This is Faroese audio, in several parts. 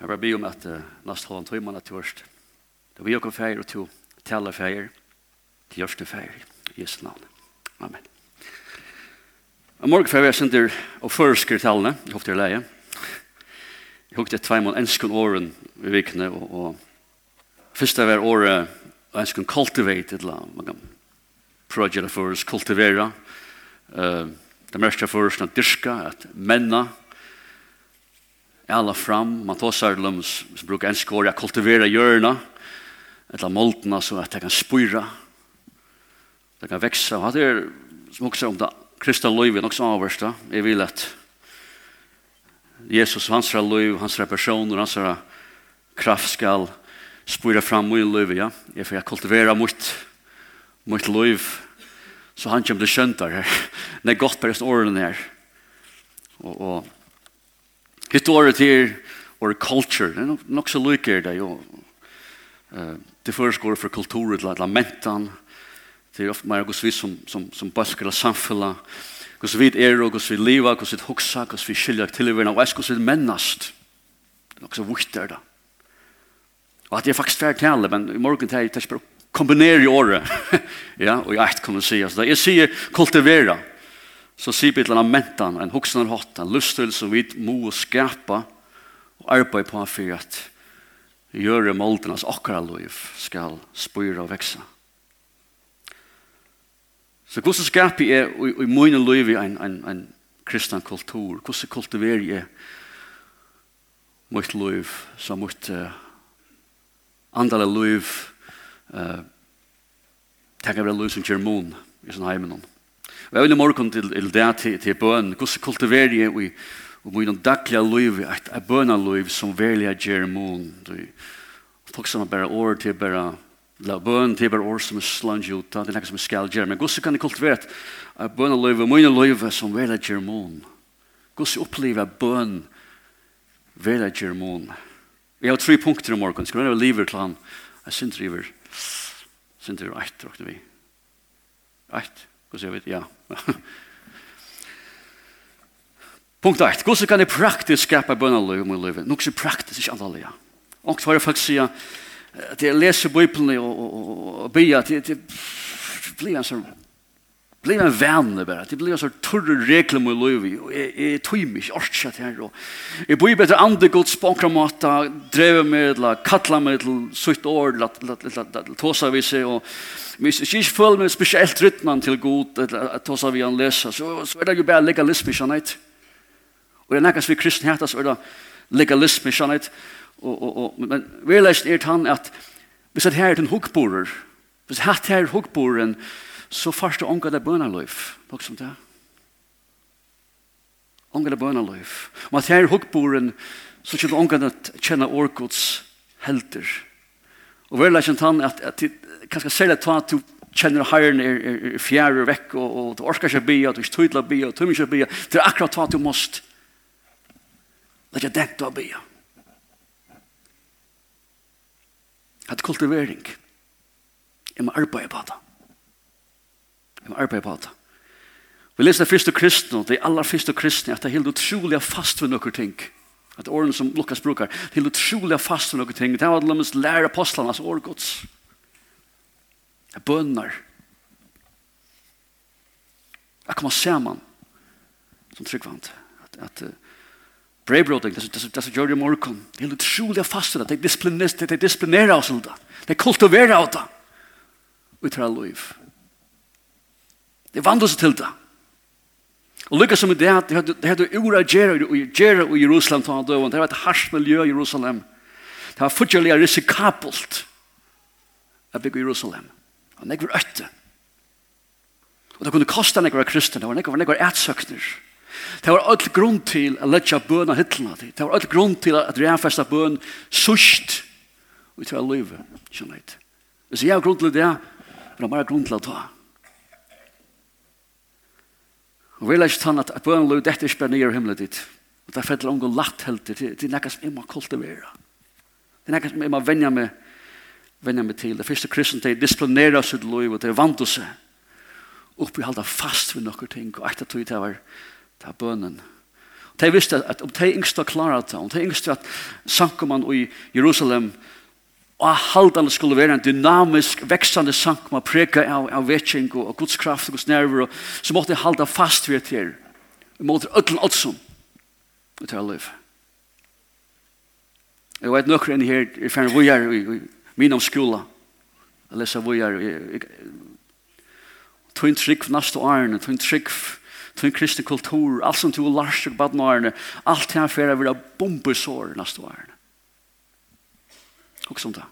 Jeg bare be om at uh, nast halvann tog man at tørst. Det var Jakob feir og to tala feir til Jørsten feir. I Jesu navn. Amen. Og morgen feir jeg sender og førsker talene. Jeg håper det er leie. Jeg håper det er tveimål enskun åren i vikene og, og første hver året og enskun cultivate et eller annet. Man kan prøve å gjøre for oss kultivere. Uh, det mørste for oss at dyrka, at menna, alla fram. Man tar tåsar lums, så brukar en skåra kultivera hjörna, eller moltna så att det kan spyra. Det kan växa. Och det är som också om det kristna livet, också avvärsta. Jag vill att Jesus, hans liv, hans personer, hans kraft skal spyra fram min liv, ja. Jeg får kultivera mot mot liv, så han kommer til skjøntar her. Det er godt på årene her. Og, og Hitt året her, or culture, det er nok så lykker det jo. Det føreskår for kulturet, til lamentan, det er ofte mer hos vi som, som, som balker av samfunnet, hos vi er og hos vi liva, hos vi hoksa, hos vi skilja til i verden, og hos vi mennast. Det er nok så vitt der da. Og at det er faktisk færre tale, men i morgen tar jeg bare kombinere i året, ja, og jeg kan si, altså, jeg sier kultivera, kultivera, så sier Bibelen om mentan, en hoksen har hatt, en lusttil som vi må skapa og arbeid på for at gjøre måltenes akkurat liv skal spyra og vekse. Så hvordan skaper jeg i, i mine liv en, en, en kristen kultur? Hvordan kultiverer jeg mitt liv som mitt uh, andale liv uh, tenker jeg liv som kjer mån i sånne heimen om? Og jeg vil i morgen til, til det til, til bøn. Hvordan kultiverer jeg i og må innom daglige liv, et, et bønaliv som velja gjør mån. Folk som har bare år til bare la bøn, til bare år som er slange ut, det er noe som er skal gjøre. Men hvordan kan jeg kultivere et, et bønaliv og mine liv som velja gjør mån? Hvordan opplever jeg bøn velja gjør mån? Vi har tre punkter i morgen. Skal vi være livet til han? Jeg syndriver. Syndriver eit, tror vi. Eit. Eit. Hva sier vi? Ja. Punkt 8. Hvordan kan jeg praktisk skapa bønneløy om i livet? Noe som praktisk, ikke alle løy. Og for folk sier, at jeg leser Bibelen og, og, og, og, og bia, at jeg blir en sånn blir en vänne bara. Det blir en sorts turre regler med liv. Och jag, jag tog mig inte orkat här. Och jag bor ju bättre andra gott spånkramata, drev mig till att kalla mig till sutt år, till tåsa vid sig. Och hvis jeg ikke føler meg spesielt rytmen til god, at tåsa vi han leser, så, så er det jo bare legalisme, skjønnhet. Og det er nekkast vi kristne heter, så er det legalisme, skjønnhet. Og, og, og, men vi leser er han at hvis det her er en hukkborer, hvis det her er hukkboren, så først du ångar det bønnerløyf. Takk som det. Ångar det bønnerløyf. Og at her i hukkboren, så kjenner ångar det kjenner årgods helter. Og vel er kjent han at, at kanskje særlig ta at du kjenner herren er, er, er fjerde vekk, og, og du orkar ikke bia, du ikke tydla bia, du tømmer ikke bia, det er akkurat ta at du måst. lage er ikke dent du bia. At kultivering. Jeg må arbeide på det. Jeg må arbeide på det. Vi leser det første kristne, det aller første kristne, at det er helt utrolig fast ved noen ting. At årene som Lukas brukar, det er helt utrolig fast ved noen ting. Det var det lømmes lære apostlene, altså årgods. Det er bønner. Det kommer sammen, som tryggvant. At, at uh, brevbråding, det er som gjør det i morgen. Det er helt utrolig fast ved det. Det er displinerer oss til det. Det er kultiverer oss til det. Vi tar liv. Det vant oss til det. Og lykkes som i det, det hadde ura gjerra i Jerusalem. Det var et harsne miljø i Jerusalem. Det var fortjellig risikabelt å bygge Jerusalem. Og nek øtte. Og det kunne kosta nek var kristen. Det var nek var nek ætsøkner. Det var alt grunn til å letja bøn av hittlena. Det var alt grunn til at reanfesta bøn sust ut fra livet. Skjønnet. Hvis jeg har grunn til det, var det bare grunn til å ta. Og vi lærte sånn at bøn løy, dette er ikke nye himmelen ditt. Og det er fett langt og latt helt til. Det er noe som jeg må kultivere. Det er noe som jeg må vennja meg, vende meg til. Det første kristne, de displinerer sitt liv og de vant seg. Oppi halda fast ved noen ting, og etter tog det var, det var bønnen. Og de visste at om de yngste klarer det, om de yngste at sanker man i Jerusalem, Og haldan skulle være en dynamisk, veksande sank med preka av, av vetsing og, og Guds kraft og Guds nerver, og, så måtte jeg halda fast ved her, Jeg måtte ødelen åtsom ut av liv. Jeg vet nok enn her, jeg fann vujar er i min om skola. Jeg leser vi er, tog en trygg for nast årene, tog en trygg tøyn kristne kultur, alt som tog lars og badnårene, alt her fyrir å være bombesår nast årene. Og som da.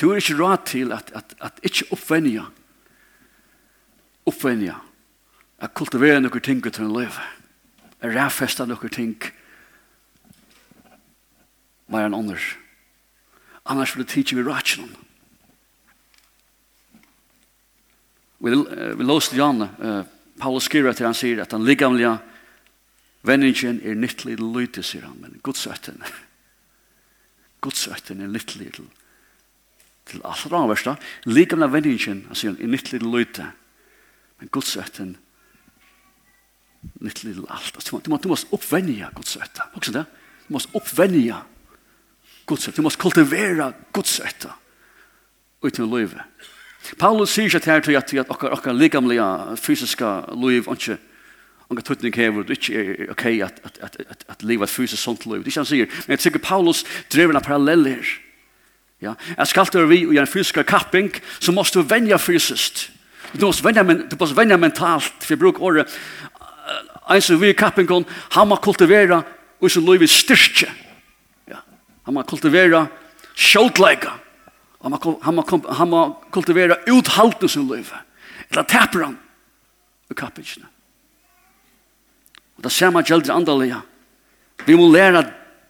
Du er ikke råd til at, at, at ikke oppvenja, oppvenja, at kultivera noen ting til en liv, at rævfesta noen ting, mer enn annars. Annars vil det tidsje vi rådsjonen. Vi, vi låser Jan, uh, Paulus skriver til han sier at han liggamlige vendingen er nyttelig lyte, sier han, men godsøtten godsøtten er litt little til alt det verste. Likamna vendingen, han sier, er litt little løyte. Men godsøtten litt little alt. Du må, du må, du må oppvenja godsøtten. Hva det? Du må oppvenja godsøtten. Du må kultivera godsøtten uten løyve. Paulus sier ikke til her til at okkar, okkar likamlige fysiska løyv, ikke Anka tutning hever, det er ikke ok at, at, at, at, at livet fysisk sånt liv. Det er ikke han sier. Men jeg tykker Paulus drever en parallell her. Ja? Jeg skal til vi og gjøre en fysisk kapping, så måste du vennja fysiskt. Du måste vänja, du måste vennja mentalt, for jeg bruker året. En som vi i kappingen, han må kultivera og så liv i styrke. Ja? Han må kultivera sjåtleika. Han må, han må, han må kultivera uthalten sin liv. Eller tapper han i kappingene. Og det samme gjelder andalega. Vi må lære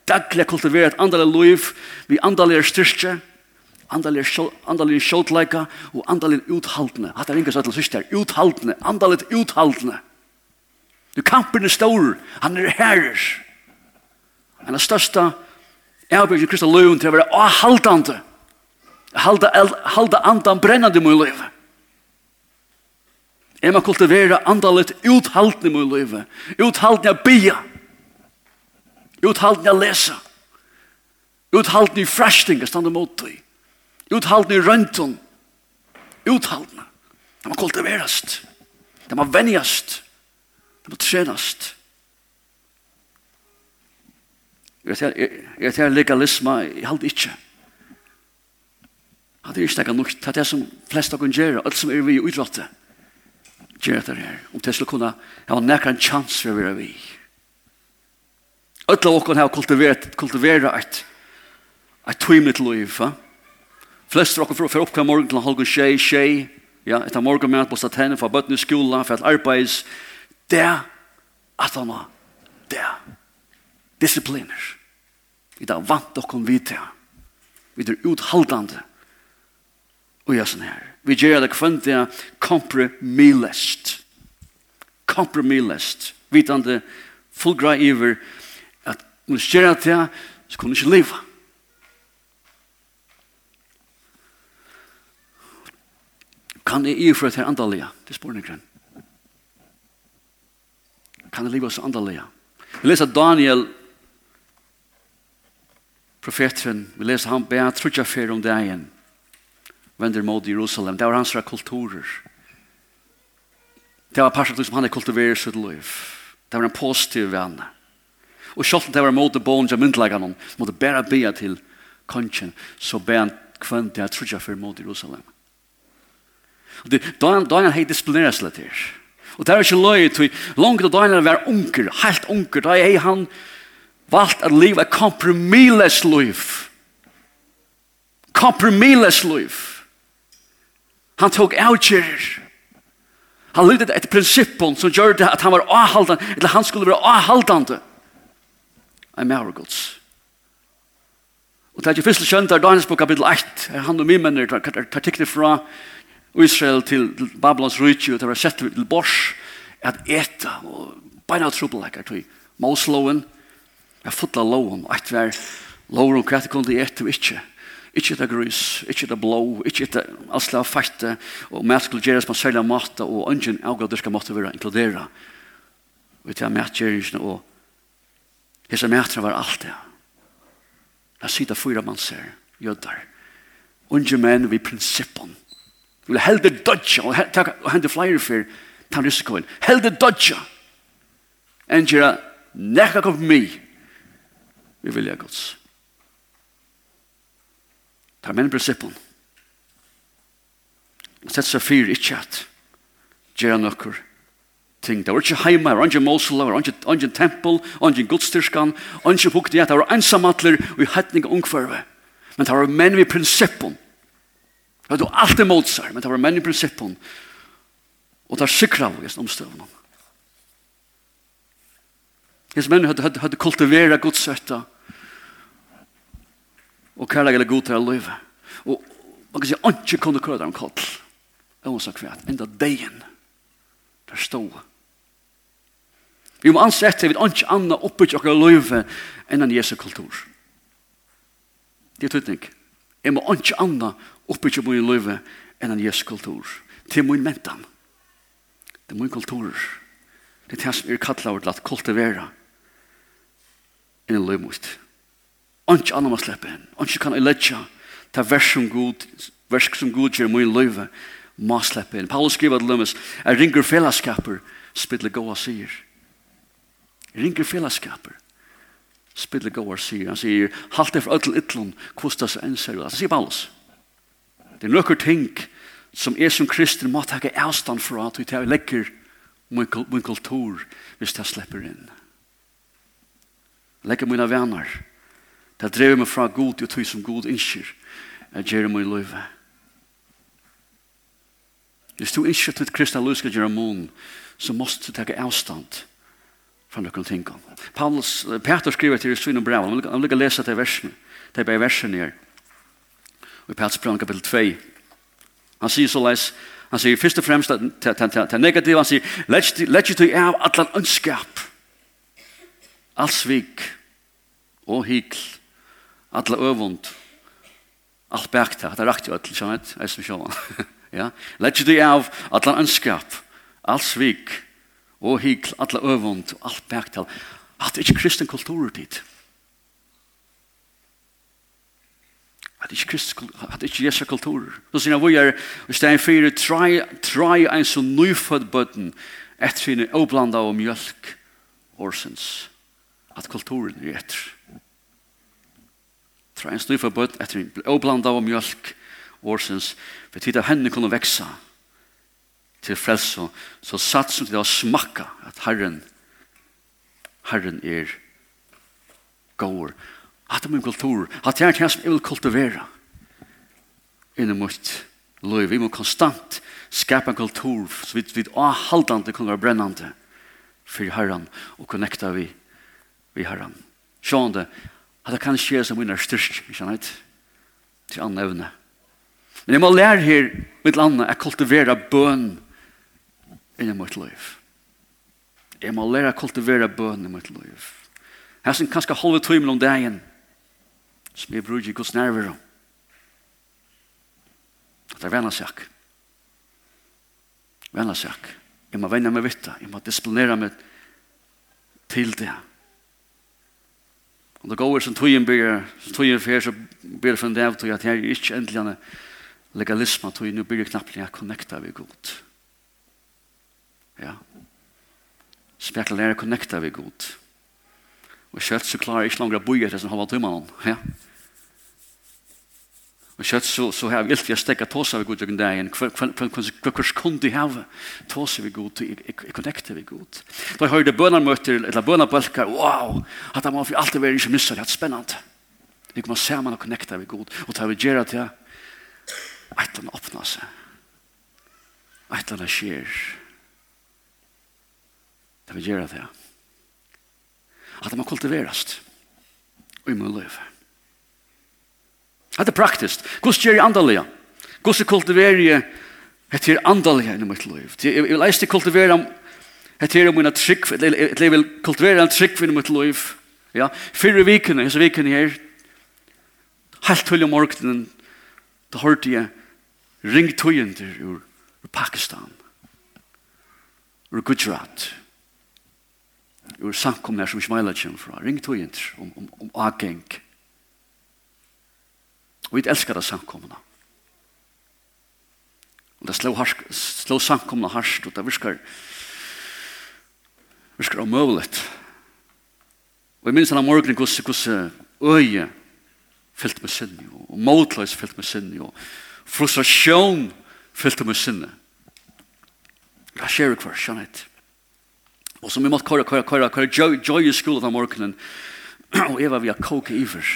daglig kultivere et andalig liv, vi andalig er styrke, andalig er sjåtleika og andalig er uthaldne. Hatt er ingen søttel syster, uthaldne, andalig er uthaldne. Du kampen er stor, han er herres. Han er største erbyggen Kristi løven til å være avhaltende. Halda, halda andan brennande i min livet. Jeg må kultivere andalet uthaltende i min liv. Uthaltende å bia. Uthaltende å lesa. Uthaltende i frashtinga stande mot deg. Uthaltende i røntun. Uthaltende. Det må kultiverast. Det må venjast. Det må trenast. Jeg tar legalisme, jeg halte ikke. Det er ikke noe, det er det som flest av kun gjøre. alt som er vi i utrattet gjør det her. Om det skulle kunne ha nekker en chans for å være vi. Øtla åkken har kultivert, kultiveret et, et tøymet liv. Ja? Flest åkken for å føre opp hver morgen til halv og tjei, tjei. Ja, etter morgen med på statene, for bøtten i skolen, for at arbeids. Det er at han har det. Disipliner. Vi er vant åkken vidt det. Vi er uthaldende. Og jeg er sånn her. Vi gjør det kvendt det kompromillest. Kompromillest. Vitande fullgra iver at om du gjør det, så kan du ikke leve. Kan jeg ifra til andalega? Det spør jeg grann. Kan jeg leve oss andalega? Vi leser Daniel profeten, vi leser han bæra trutja fer om det egen vender mot Jerusalem. Det var hans kulturer. Det var parstret som han er kultiverer sitt liv. Det var en positiv venn. Og selv om det var mot bånd som myndelagen han måtte bare be til kongen, så be han kvendt det jeg trodde for mot Jerusalem. Og det, da han hei disciplineres litt her. Og det er ikke løy til langt og da han var unger, helt unker, da er han valgt at liv er kompromissløs liv. Kompromissløs liv. Han tok avgjører. Han lydde et prinsipp som gjør det at han var avhaldande, eller han skulle være avhaldande. Jeg er med gods. Og det er ikke først skjønt kjønner, Daniels på kapittel 1, han og min menner tar tikkene fra Israel til Babylons rydtje, og det var sett til bors, at eta, og beina trubbelekker til Mosloven, jeg fotla loven, og et var loven, hva det kunne ete og ikke. Ikke det grus, ikke det blå, ikke etter asla feitte, og mat skulle gjøres på særlig måte, og ønsken avgå skal måtte være inkludera. Og til matgjøringene, og hese matra var alt det. La sida fyra man ser, jøddar. Unge menn vi prinsippen. Vi vil helde dodja, og hende flere for ta risikoen. Helde dodja. Enn gjøre, nekka kom mi. Vi vilja gods. Ta menn prinsippen. Sett seg fyr ikke at gjøre noe ting. Det var ikke heima, det var ikke Mosul, det var ikke tempel, det var ikke godstyrskan, det var ikke bukti, det var ensamatler og i hetning ungførve. Men det var menn i prinsippen. Det var alt imot seg, men det var menn i prinsippen. Og det var sikra av oss omstøvnene. Hes menn hadde kultivera godsetta, og kærleik eller god til å løyve. Og man kan si, ikke kunne kødre om kall. Og hun sa kvært, enda degen, der stod. Vi må ansette, vi ikke annet oppe til å løyve enn en Jesu kultur. Det er tydning. Jeg må ikke annet oppe til å løyve enn en Jesu kultur. Til min mentan. Det er min kultur. Det er det som er kallet over til å kultivere enn en løymost. Det Onk annan må slippe inn. Onk kan jeg iletja ta vers som god, vers som god gjør min løyve, må slippe inn. Paulus skriver til Lømmes, jeg ringer fellesskaper, spidle gåa sier. Jeg ringer fellesskaper, spidle gåa sier. Han sier, halt det for ødel ytlån, ytlun, seg enn ser. Han sier Paulus, det er nøkker ting som er som kristen må takke avstand fra at vi tar lekker min kultur hvis jeg slipper inn. Lekker mine venner, Det drev meg fra god og tog som god innskjer. Jeg gjør meg i løyve. Hvis du ikke til kristne løy skal gjøre mån, så måste du ta avstand fra noen ting. Paulus, Peter skriver til Svinn og Braun, han vil ikke lese til versene, det er bare versene her. Og i Peters brev kapitel 2. Han sier så leis, han sier først og fremst til negativ, han sier, lett ikke av atlan ønskap, alt svik og hikl, alla övund, allt bäkta, det rakt ju öll, som ett, är som ja? Lägg dig av alla önskap, all svik, og hikl, alla övund, allt bäkta, at det ikke kristen kultur dit. At det ikke kristen at det ikke jesu kultur. Så sier vi er, i stedet for, try, try en så nyfødt bøtten, etter sin oblanda av mjölk, orsens, at kulturen er etter fra en stor bøtt etter en oblanda av mjölk årsens, for tid av henne kunne veksa til frelse, så satt som til å smakka at Herren, Herren er gåur. Hatt er min kultur, hatt er det som jeg vil kultivera innom mot liv. Vi må konstant skapa en kultur så vi, vi avhaldande kunne være brennande for Herren og konnekta vi, vi Herren. Sjående, at det kan skje som min er styrst, ikke sant? Til andre evne. Men jeg må lære her, mitt landet, å kultivere bøn inni mitt liv. Jeg må lære å kultivere bøn i mitt liv. Her som kanskje halve timen om dagen, som jeg bruker i Guds nerver om. Det er vennesak. Vennesak. Jeg må vende meg vitt, jeg må disiplinere meg til det. Og det går som tøyen blir, som tøyen fer, så blir det for en dag til at jeg er ikke endelig en legalisme, tøyen nå blir det knappt jeg connecta vi godt. Ja. Spekla lærer connecta vi god. Og kjøtt så klarer jeg ikke langer å bo etter som halva tøymannen. Ja. Ja. Og kjøtt så, så har vi alltid stekka tåsa vi god og dagen. Hva kunne de ha tåse av god? Jeg connecter vi god. Da jeg hørte bønermøter, eller bønerbølker, wow! At det må vi alltid være ikke missa, det er spennende. Vi kommer sammen og connecter vi god. Og tar vi gjerra til et eller annet åpner seg. Et eller annet skjer. Det vi gjerne til at han må kultiveres. Og i mulig livet. Det er praktisk. Hvordan gjør jeg andalega? Hvordan kultiverer jeg etter andalega i mitt liv? Jeg vil eiste kultivera etter mine trygg, eller jeg vil kultivera en trygg i mitt liv. Ja, fyrre vikene, hese vikene her, helt tull om morgenen, da hørte jeg ringtøyender ur, ur Pakistan, ur Gujarat, ur samkomner som Ismaila kommer fra, ringtøyender om, om, om ageng, om Vi elskar det samkommende. Og det slår, harsk, slår samkomna harsk, og det virkar, virkar omøvlet. Og jeg minns denne morgenen hvordan, hvordan øye fyllt med sinne, og motløs fyllt med sinne, og frustrasjon fyllt med sinne. Hva skjer hver, skjønner jeg. Og som vi måtte køre, køre, køre, køre, joy i skolen denne morgenen, og jeg var via koke iver.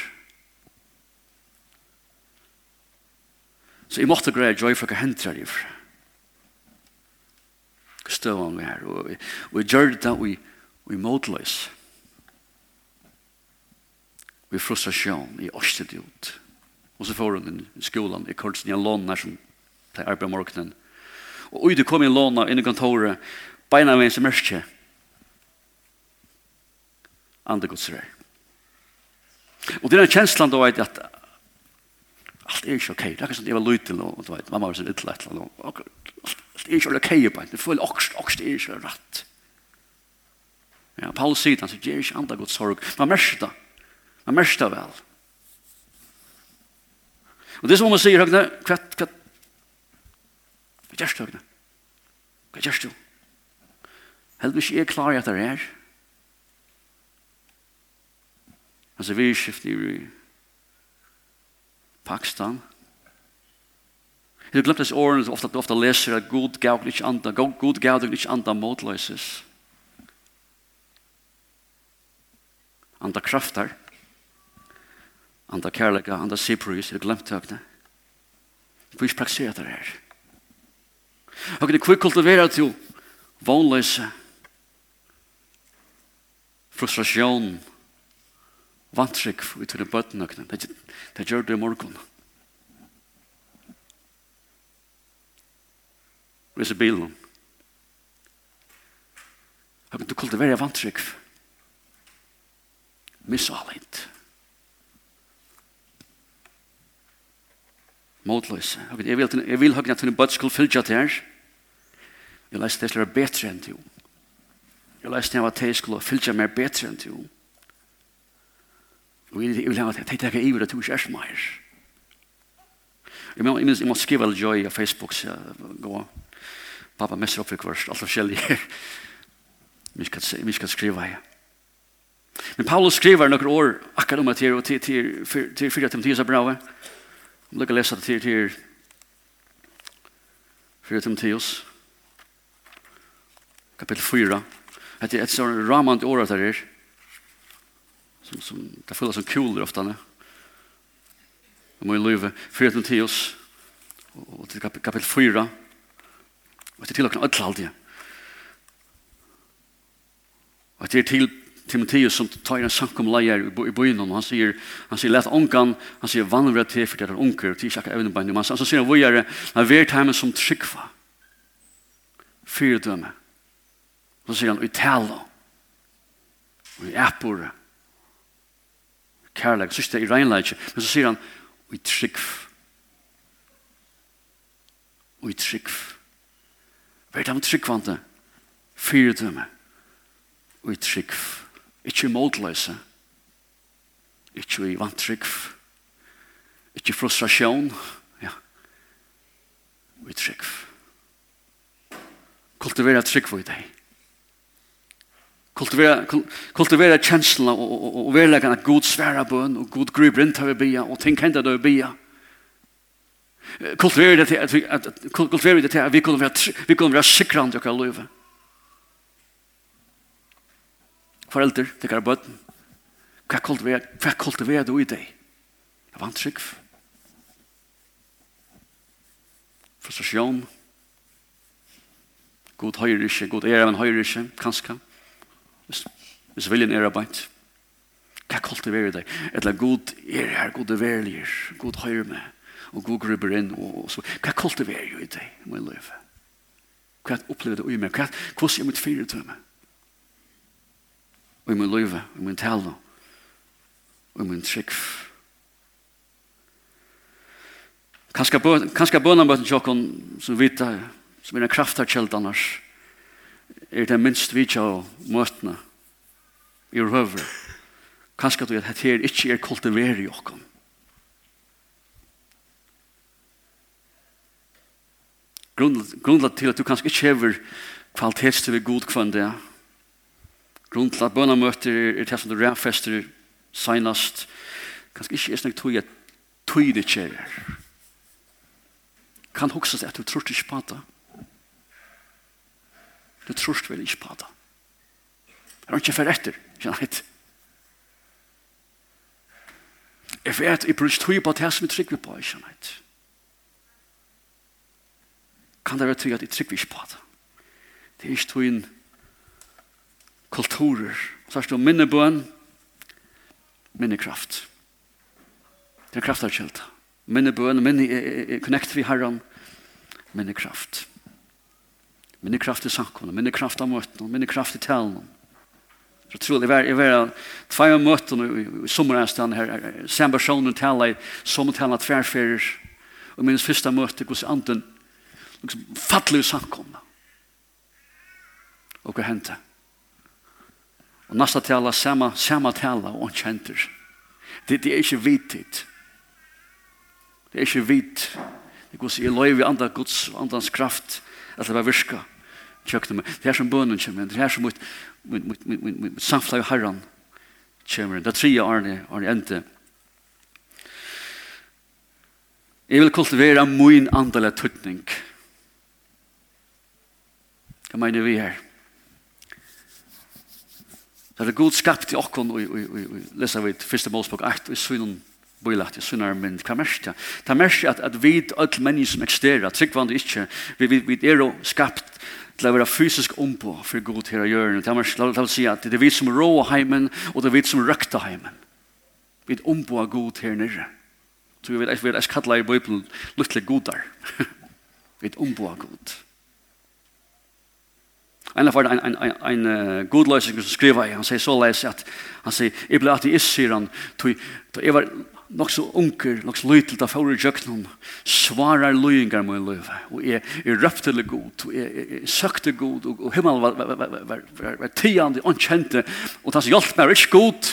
Så jeg måtte greie joy for hva hendte her Hva Støv han her. Og jeg gjør det da vi, vi motløs. Vi frustrasjon. Jeg årstet ut. Og så får hun i skolan i Kortsen. i en lån her som til arbeid morgenen. Og ui, du kom i en lån inn i kontoret. Beina med en som mørkje. Andre gods rei. Og det er en kjenslan da at allt är ju okej. Det kanske det var lite och du vet mamma var så illa ett eller något. Allt är ju okej på. Det full ox ox är ju rätt. Ja, Paulus säger att det är ju andra Guds sorg. Man märker det. Man märker det väl. Och det är som man säger högna kvatt kvatt. Vad görs högna? Vad görs du? Helvete är klar att det är. Alltså vi skiftar ju Pakistan. Jeg har glemt disse årene som ofte, ofte leser at god gav ikke andre, god gav deg ikke andre motløses. Andre krafter, andre kærlighet, andre siprys, jeg har glemt høyene. Jeg får ikke praksere det her. Og det kvitt kultivere til vanløse, frustrasjon, frustrasjon, vantrykk ut til bøttenøkene. Det, det gjør det i morgen. Og jeg ser bilen. Jeg begynte å kultivere vantrykk. Misalitt. Motløse. Jeg vil, jeg vil høyne at hun bøtt skulle fylle til her. Jeg leste det skulle være bedre enn til henne. Jeg leste det at jeg skulle fylle meg bedre enn til henne. Og jeg vil ha at jeg tenker iver at du ikke er som eier. Jeg må, jeg må skrive all joy av Facebook, så jeg går. Pappa messer opp i kvart, alt forskjellig her. Vi skal skrive her. Men Paulus skriver noen år akkurat om det her, til, til, til, til 4 Timotheus er bra. Om dere lese det til, til 4 Timotheus, Kapitel 4. Det er et sånn ramant år at det her som, som det føles som kuler ofta nu. Det må ju lyve 4 till 10 och till kapitel 4 och till klockan öll alltid. Och det är till Timotheus som tar en sak om lejer i byen og han sier, han sier, let onkan han sier, vanvra til, for det er onker, og jag även på men sier säger vi är en vart hjemme som tryckva fyrdöme så sier han i tala og i appor kærleik, så ikke det i regnleik, men så sier han, og i trygg, og i trygg, hva er det med tryggvante? Fyre dømme, og i trygg, ikke i måltløse, ikke i vantrygg, ikke frustrasjon, ja, og i trygg. Kultivere trygg for deg kultivera, kultivera känslorna och, och, och, och att god svära bön och god griper inte över bia och tänk inte då bia. Kultivera det at att vi, att, kultivera det at att vi kunde vara, vi kunde vara sikrande och löva. Föräldrar, det kan bön. Vad kultivera, vad kultivera du i dig? Jag var. Frustration. God høyre ikke, god ære, en høyre ikke, kanskje. Hvis viljen er arbeid. Hva kultiverer deg? Eller god er her, god er verlig, god høyre med, og god gruber inn, og, og så. Hva kultiverer jo i deg, min jeg? Hva opplever du i meg? Hva, hvordan er mitt fire til meg? Og i min løyve, i min tale, og i min trygg. Kanskje bønene møten tjokken som vita, som er en kraftarkjeld annars, er det minst vi av møtene i røver. Kanskje du at dette her ikke er kultivere i åkken. Grunnlag til at du kanskje ikke hever kvalitets til vi god kvann det. Grunnlag til at bønamøter er det som du rævfester senast. Kanskje ikke er snakk tog at tog det kjærer. Kan huksas at du tror ikke på det. Du tror vel ikke på det. Det er ikke for etter, kjennet. Jeg vet, jeg bruker tog på det som jeg trykker på, kjennet. Kan det være tog at jeg trykker ikke på det? Det er ikke tog inn kulturer. Så er det minnebøen, minnekraft. Det er kraftarkjeldt. Minnebøen, minne, connect vi herren, minnekraft. Minnekraft. Minne kraft i sankonen, minne kraft av møtene, minne kraft i talen. Så tror jeg var, jeg var tvei av møtene i sommerenstand her, sem personen taler i sommertalen tverrferer, og minnes første møte hos anden, liksom fattelig sankonen. Og hva hendte? Og nasta tala, sama, sama tala, og han kjenter. Det, det er ikke vitit. Det er ikke vit. Det går hvordan i løy vi andre gods, andans kraft, at det var virka tjøkne meg. Det er som bønnen kommer, det er som mot, mot, mot, mot, mot, mot samflag og herren kommer. Det er tre årene, årene ente. Jeg vil kultivere min andelig tøtning. Hva mener vi her? Det er god skapt i okken, og, vi leser vi første målspåk 8, og i synen bøylat, i synen mynd. Hva mersk det? Det er mersk at, at vi, alle mennesker som eksisterer, tryggvandet ikke, vi, vi, vi er jo skapt til å være fysisk ombå for god til å gjøre det. La oss si at det er vi som rå heimen, og det er vi som røkta heimen. Vi er ombå av god til nere. Så vi vet, vi vet, jeg kallar i Bibelen lyttelig godar. vi er ombå av god. En av en, en, en, en godløsning som skriver, han sier så leis at han sier, jeg ble ateist, sier han, tog, tog jeg var nok så unker, nok så lytel da fyrir jøknum, svarar løyingar med løyve, og jeg, jeg røpte det god, og jeg, jeg, jeg søkte god, og, og himmel var, var, var, var, var, var tiande, onkjente, og det som hjalp meg ikke god,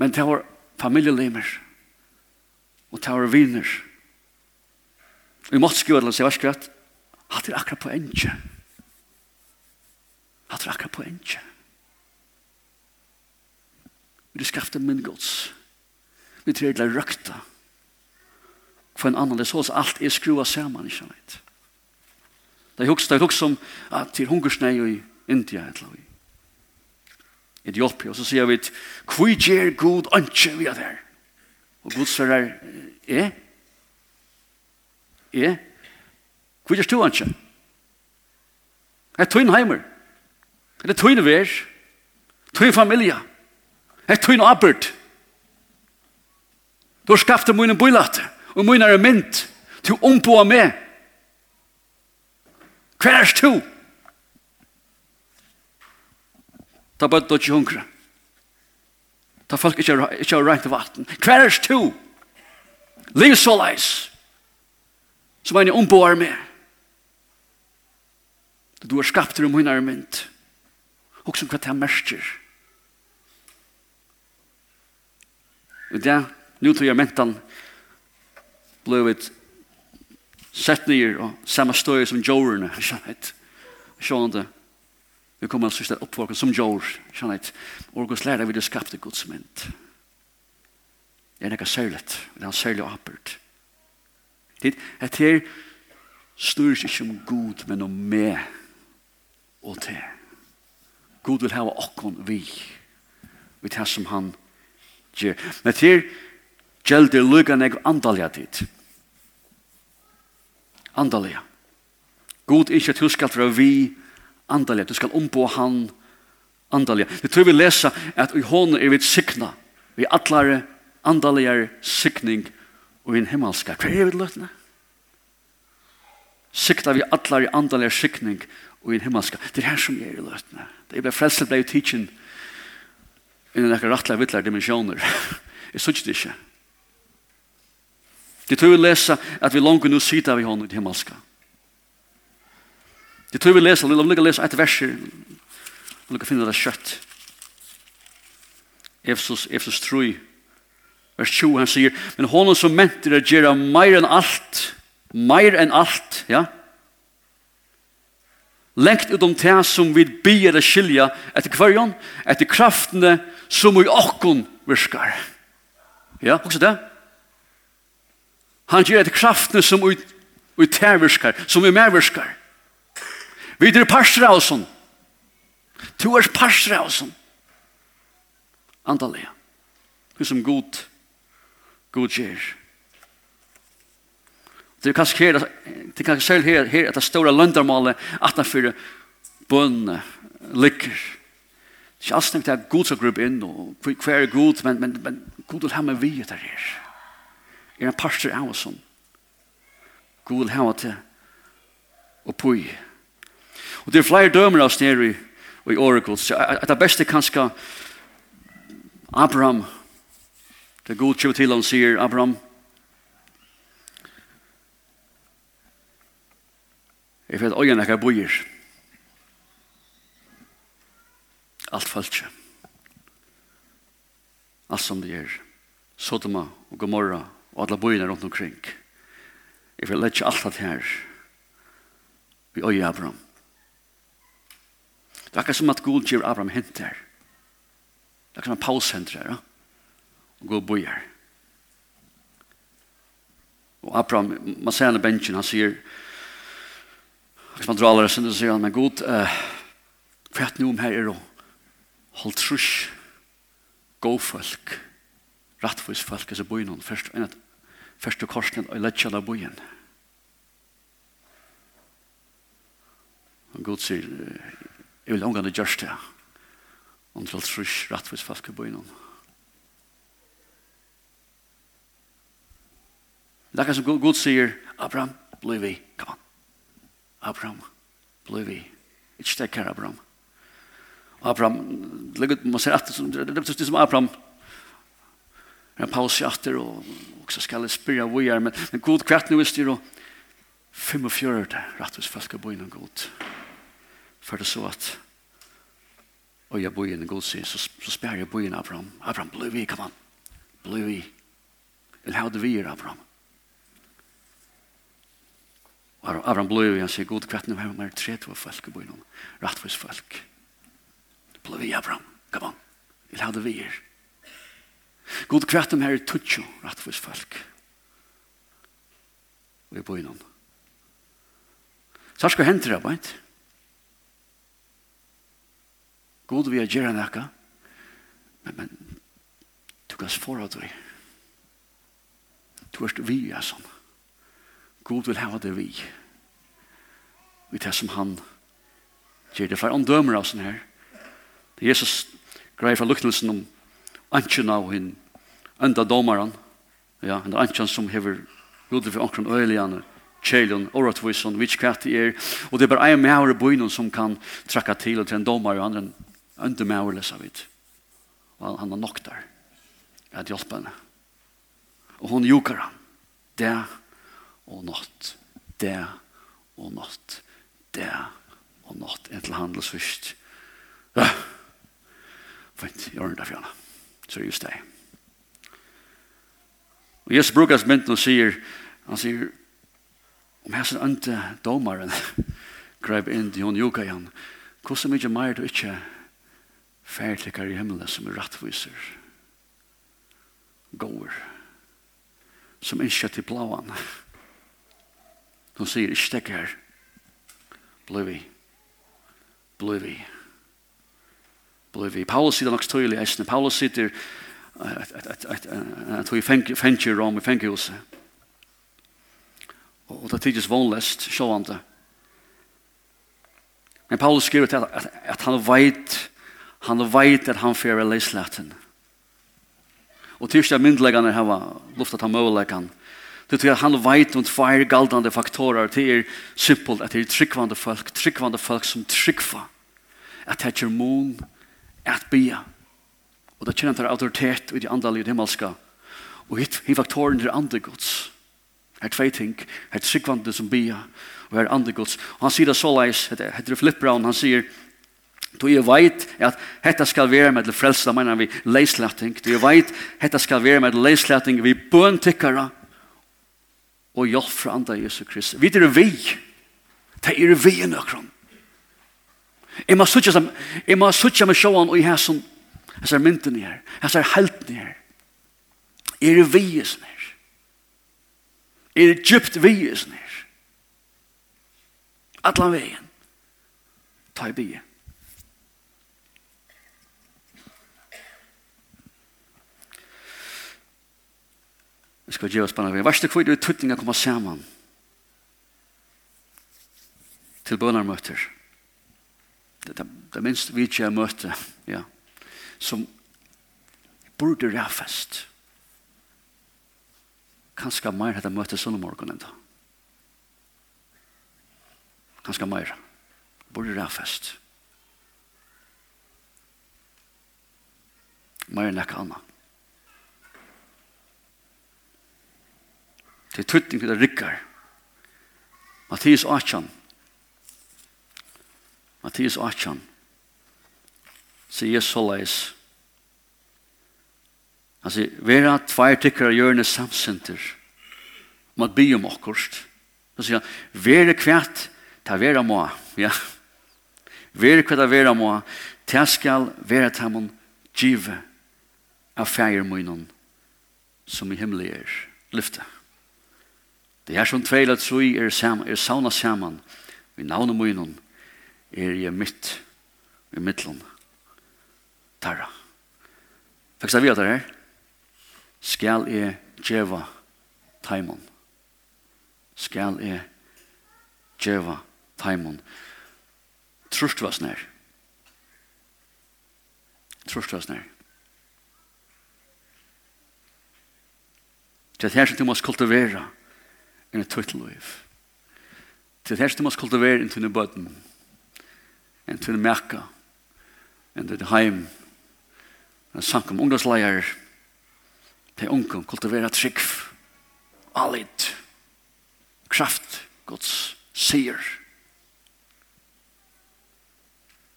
men det var familielimer, og det var viner. Og jeg måtte skriva det, så jeg var skrevet, hatt er akkurat på enkje. Hatt er akkurat på enkje. Vi skapte min gods. Vi tror til er røkta. For en annan, det er så alt er skrua saman, ikke sant? Det er hukst, det er hukst som at til hungersnei i India, et eller annet. Etiopia, og så sier vi Kvi gjer god anke vi er der. Og god sør er er er Kvi gjer stu anke. Er tuin heimer. Er det tuin ver. Tuin familie? Er tuin abert. Er Du har skapt det mine bøylate, og mine er mynt, til å ombå meg. Hva er du? Ta bøtt og ikke hungre. Ta folk ikke har rent vatten. Hva er du? Liv så leis. Som en ombå meg. Du har skapt det mine er mynt. Og som hva det er mersker. Og det er nu tror jag mentan blev ett sett ner och samma stöj som jorna. Sjönande. Vi kommer att systa uppvakna som jord. Sjönande. Och oss lärde vi det skapte Guds mynt. Det är något särligt. Det är en särlig apert. Det här styrs ikke om Gud, men om meg og til. Gud vil hava okkon vi. Vi tar som han gjør. Men til gjelder lukkan eg andalja dit. Andalja. God ikke at du skal fra vi andalja, Du skal ombo han andalja. Det tror vi lesa at i hånden er vi sikna. Vi atlare andalja sikning og en himmelska. Hva er vi løtna? Sikta vi atlare andalja sikning og en himmelska. Det er her som er i løtna. Det er bare frelset blei teaching innan ekkert rattlega vittlar dimensjoner. Jeg suttit ikke. Det tror vi lesa at vi langt nu sitter vi honom i det himmelska. Det tror vi lesa, vi långt lesa et verser, här. Vi långt finna det kjøtt. Efesus, Efesus 3, vers 20, han sier, men honom som mentir er gjerra meir enn alt, meir enn alt, ja, lengt ut om det som vi bier å skilja etter kvarjon, etter kraftene som i okkon virkar. Ja, også det. Ja. Han ger et kraftene som ut, ut virskar, som er medvirskar. Vi er parstra av sånn. Du er parstra av sånn. Andalega. Du som god, god ger. Det er kanskje her, det er kanskje selv her, her etter store løndermålet, at han fyrir bønne, lykker. Det er ikke alls tenkt at god skal gruppe inn, og hver er god, men, men, men god vil ha med vi etter her er en pastor av oss som god hava til og pui. Og det er flere dømer av oss nere i, i Oracle. Så at det beste kanskje Abraham, det er god kjøp til han sier Abraham, Jeg vet øyne ikke bøyer. Alt følelse. Alt som det gjør. Sodoma og Gomorra og alle bøyene rundt omkring. Jeg vil lette alt det her vi øye Abraham. Det er akkurat som at Gud gjør Abraham hent her. Det er akkurat som at Paulus hent her, ja? og Gud bøyer. Og Abraham, man ser han i bensin, han sier, akkurat som han drar sin, så sier han, men Gud, uh, for at noen her er å holde trus, gå folk, rettvis folk, altså bøyer noen først, enn at første korsen og lett kjall av bojen. Og Gud sier, jeg vil omgående gjørst det. Og til trus rettvis folk falske bojen Det er som Gud sier, Abraham, bli vi, kom an. Abraham, bli vi. Ikke stek her, Abraham. Abraham, det er som Abraham, en paus i atter og också ska det spira vi är men men god kvart nu är det då 45 rätt hos folk bo innan god. För det så att och jag bo innan god så så spär jag bo innan Abraham. Abraham Bluey come on Bluey and how the vi er Abraham? Och Abraham Bluey han säger god kvart nu här med tre två folk bo innan rätt hos folk. Vi, Abraham come on vill ha det vi är God kvart om her i tutsjo, rettvis folk. Og i bøynen. Så skal hente det, veit? God vi er gjerra nekka, men, men du kan svara deg. Du er vi, er sånn. God vil hava det vi. Vi tar som han gjør det. For han dømer av sånn her. Det er Jesus greier fra luknelsen om anken av henne, enda domaren, ja, enda anken som hever gjorde for omkring øyelian, kjelen, oratvissen, kvart det er, og det er bare en mæver i bøynen som kan trakka til og til en domare, og andre enda mæver lesa vidt. Og han har nok der, at hjelpe henne. Og hun jukar han, det og natt, det og natt, det og natt, en til handelsvist. Ja, fint, gjør ordner det for. Så er just det. Og Jesus brukar mynden og sier, han sier, om jeg sånn ønte domaren greip inn til hun joka igjen, hvordan mye mer du ikke færtlikkar i himmelen som er rattviser, gåer, som ikke til blåan. Hun sier, ikke stekk her, bløy vi, bløy vi blir vi Paulus sitter nok tydelig eisne. Paulus sitter at vi fengt i Rom, vi fengt i huset. Og det tidligst vanlest, sjåvande. Men Paulus skriver til at, at han veit han veit at han fyrir leislaten. Og tilstå myndleggene hava luftat han møleggene Det tror jag han vet om två galdande faktorer. Det är simpelt att det är tryggvande folk, tryggvande folk som tryggva. Att det är mån at bia. Og det kjenner autoritet i de livet himmelska. Og hit, hit faktoren er andegods. Her tvei ting. Her tryggvande som bia. Og her andegods. Og han sier det så leis, heter Flip Brown, han sier, Du er veit at hetta skal være med til frelsa, mener vi leislæting. Du er veit hetta skal være med til leislæting vi bøntikkara og hjelp fra andre Jesu Kristus. Vi er vi. Det er vi i nøkron. Jeg må sutja som, jeg må sutja med sjåan og i her som, hans er mynden her, jeg ser helten her. Er det vies her? Er det djupt vies her? Atlan veien. Ta i bie. Jeg skal gjøre spennende veien. Værste kvitt er tøtning å komme sammen til bønarmøter. Værste det, det, det minst vi ikke har møtt ja, som burde ræfest. Kanskje mer hadde møtt sånn morgen enda. Kanskje mer. Burde ræfest. Mer enn ikke annet. Det er tuttning til det rikker. Mattias 18, Mattias 18, sier Jesus såleis. Han sier, vera tvær av hjørne samsenter, om at by om okkurst. Så sier han, vera kvært, ta vera må, ja. Vera kvært ta vera må, ta skal vera ta mon give av fæger munnen som i himmelig er lyfte. Det er som tveilet så i er, sam, er sauna saman, vi navnet munnen, er jeg mitt i middelen. Tarra. Fikk vi at det her? Skal jeg djeva taimon? Skal jeg djeva taimon? Trust var snær. Trust var snær. Det er her som du måst kultivera enn et tøyteliv. Det er her som du måst kultivere enn tøyteliv enn til merka, enn til heim, enn sankum ungdomsleier, til unge, kultivera trygg, alit, kraft, gods, sier,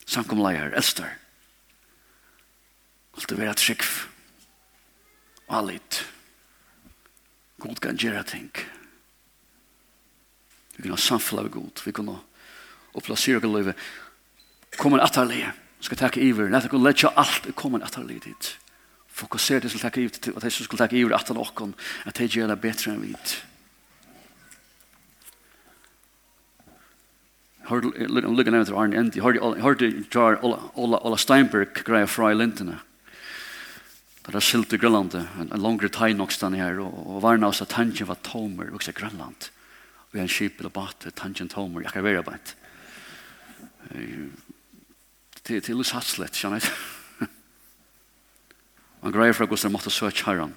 sankum leier, elster, kultivera trygg, alit, god kan gjera ting, vi kan ha samfunnet vi god, vi kan ha og plassere Kom en atterlige. Skal takke iver. Lætt dere letja alt. Kom en atterlige dit. Fokusere det som takke iver til. At de som skulle takke iver atter noen. At de gjør det bedre enn vidt. Hørte lykke nevnt til Arne Endi. Har du jar Ola Steinberg greia fra i lintene. Det er silt i Grønland, en langre tegn nok stann her, og varna oss at tangen var tomer, og Grønland. har en kjip eller bate, Tangent tomer, jeg kan være bænt til til oss hatslet, skjønner jeg. Han greier for hvordan jeg måtte søke herren.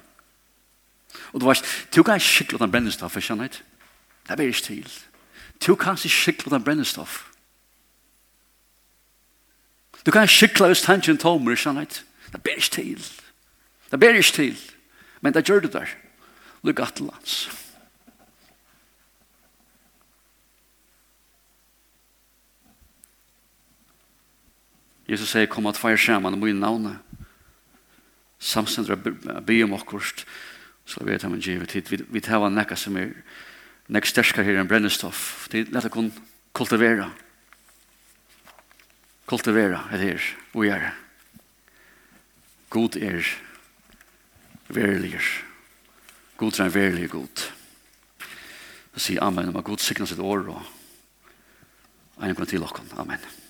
Og du vet, du kan ikke skikle den brennestoff, skjønner jeg. Det blir ikke til. Du kan ikke skikle den brennestoff. Du kan ikke skikle hvis tanken tomer, skjønner jeg. Det blir ikke til. Det blir ikke til. Men det gjør du der. Lykke at lands. Jesus sier, kom at feir saman om min navne. Samstendra be om okkurst, så vet hva man givet tid. Vi tar hva nekka som er nek sterskar her enn brennestoff. Det er lett å kun kultivera. Kultivera er her, og er. God er verilig. God er en verilig god. Så sier Amen og God sikna sitt år og en gang til okken. Amen.